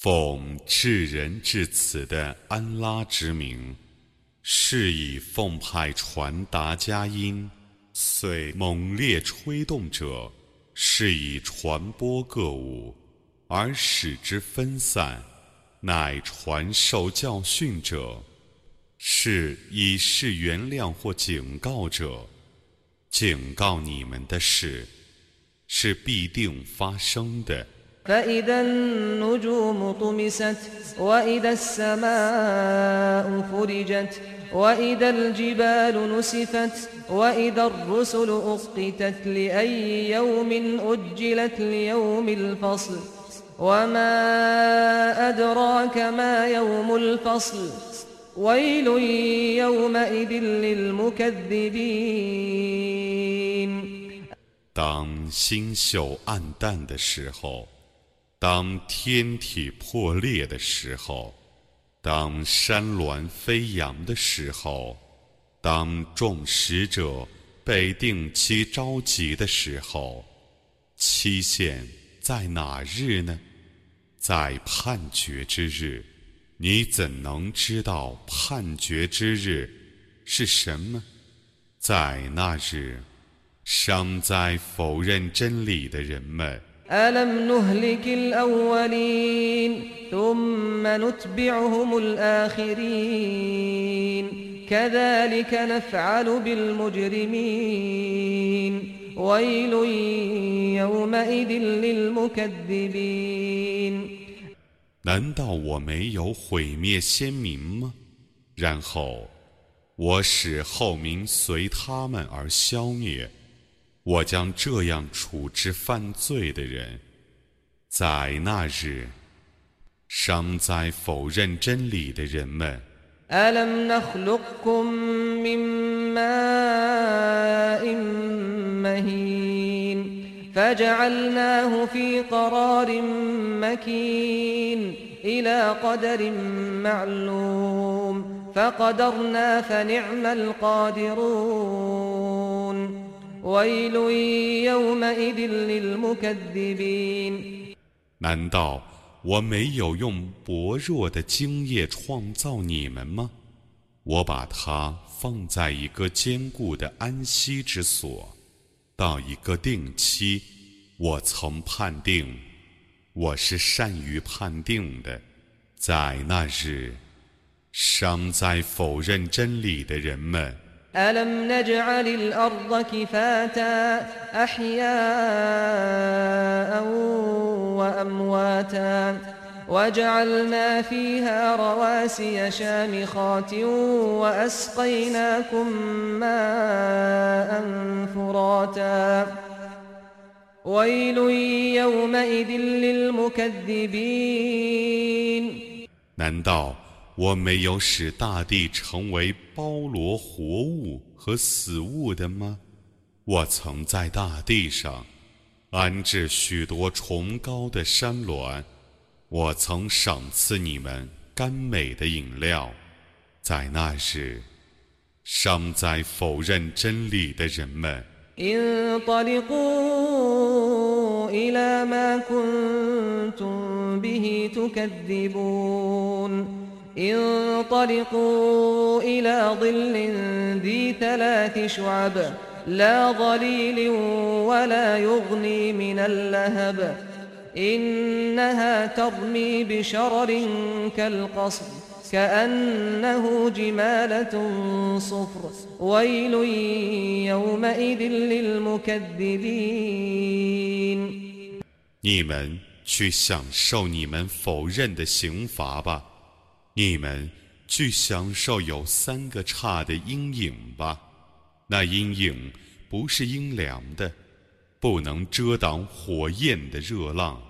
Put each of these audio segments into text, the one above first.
奉至仁至此的安拉之名。是以奉派传达佳音，遂猛烈吹动者，是以传播各物，而使之分散；乃传授教训者，是以示原谅或警告者。警告你们的事，是必定发生的。فإذا النجوم طمست وإذا السماء فرجت وإذا الجبال نسفت وإذا الرسل أقتت لأي يوم أجلت ليوم الفصل وما أدراك ما يوم الفصل ويل يومئذ للمكذبين 当星宿暗淡的时候。 当天体破裂的时候，当山峦飞扬的时候，当众使者被定期召集的时候，期限在哪日呢？在判决之日。你怎能知道判决之日是什么？在那日，尚在否认真理的人们。ألم نهلك الأولين ثم نتبعهم الآخرين كذلك نفعل بالمجرمين ويل يومئذ للمكذبين 难道我没有毁灭先民吗？然后我使后民随他们而消灭。 我将这样处置犯罪的人，在那日，尚在否认真理的人们。难道我没有用薄弱的精液创造你们吗？我把它放在一个坚固的安息之所，到一个定期，我曾判定，我是善于判定的。在那日，尚在否认真理的人们。ألم نجعل الأرض كفاتا أحياء وأمواتا وجعلنا فيها رواسي شامخات وأسقيناكم ماء فراتا. ويل يومئذ للمكذبين. 我没有使大地成为包罗活物和死物的吗？我曾在大地上安置许多崇高的山峦，我曾赏赐你们甘美的饮料。在那时，尚在否认真理的人们。انطلقوا إلى ظل ذي ثلاث شعب لا ظليل ولا يغني من اللهب إنها ترمي بشرر كالقصر كأنه جمالة صفر ويل يومئذ للمكذبين 你们去享受你们否认的刑罚吧。 你们去享受有三个叉的阴影吧，那阴影不是阴凉的，不能遮挡火焰的热浪。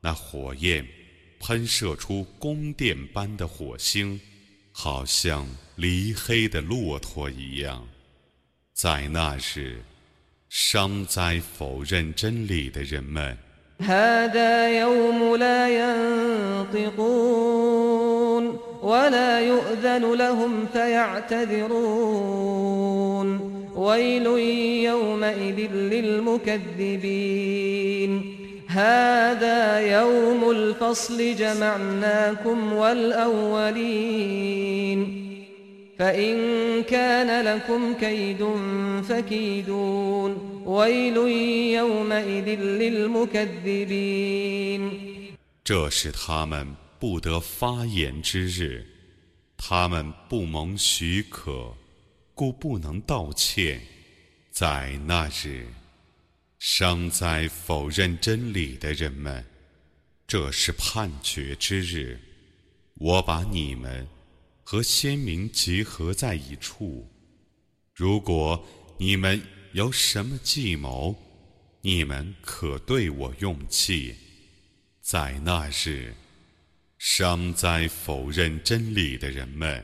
那火焰喷射出宫殿般的火星，好像离黑的骆驼一样。在那日，伤灾否认真理的人们。ولا يؤذن لهم فيعتذرون ويل يومئذ للمكذبين هذا يوم الفصل جمعناكم والأولين فإن كان لكم كيد فكيدون 这是他们不得发言之日， 他们不蒙许可，故不能道歉。在那日，伤在否认真理的人们，这是判决之日。我把你们和先民集合在一处，如果你们。有什么计谋，你们可对我用计。在那日，伤在否认真理的人们。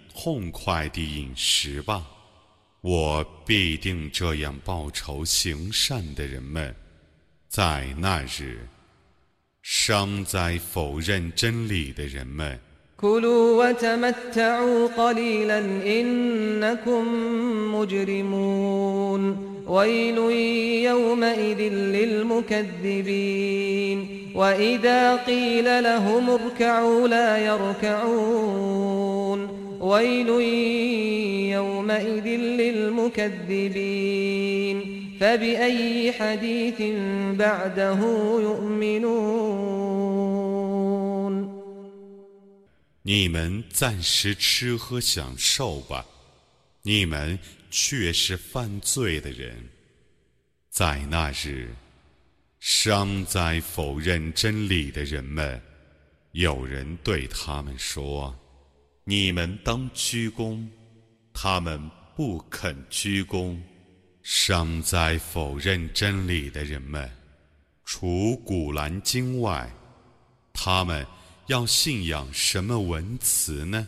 痛快地饮食吧，我必定这样报仇行善的人们，在那日，伤在否认真理的人们。ويل يومئذ للمكذبين فبأي حديث بعده يؤمنون 你们暂时吃喝享受吧，你们却是犯罪的人。在那日，伤在否认真理的人们，有人对他们说。 你们当鞠躬，他们不肯鞠躬。尚在否认真理的人们，除《古兰经》外，他们要信仰什么文词呢？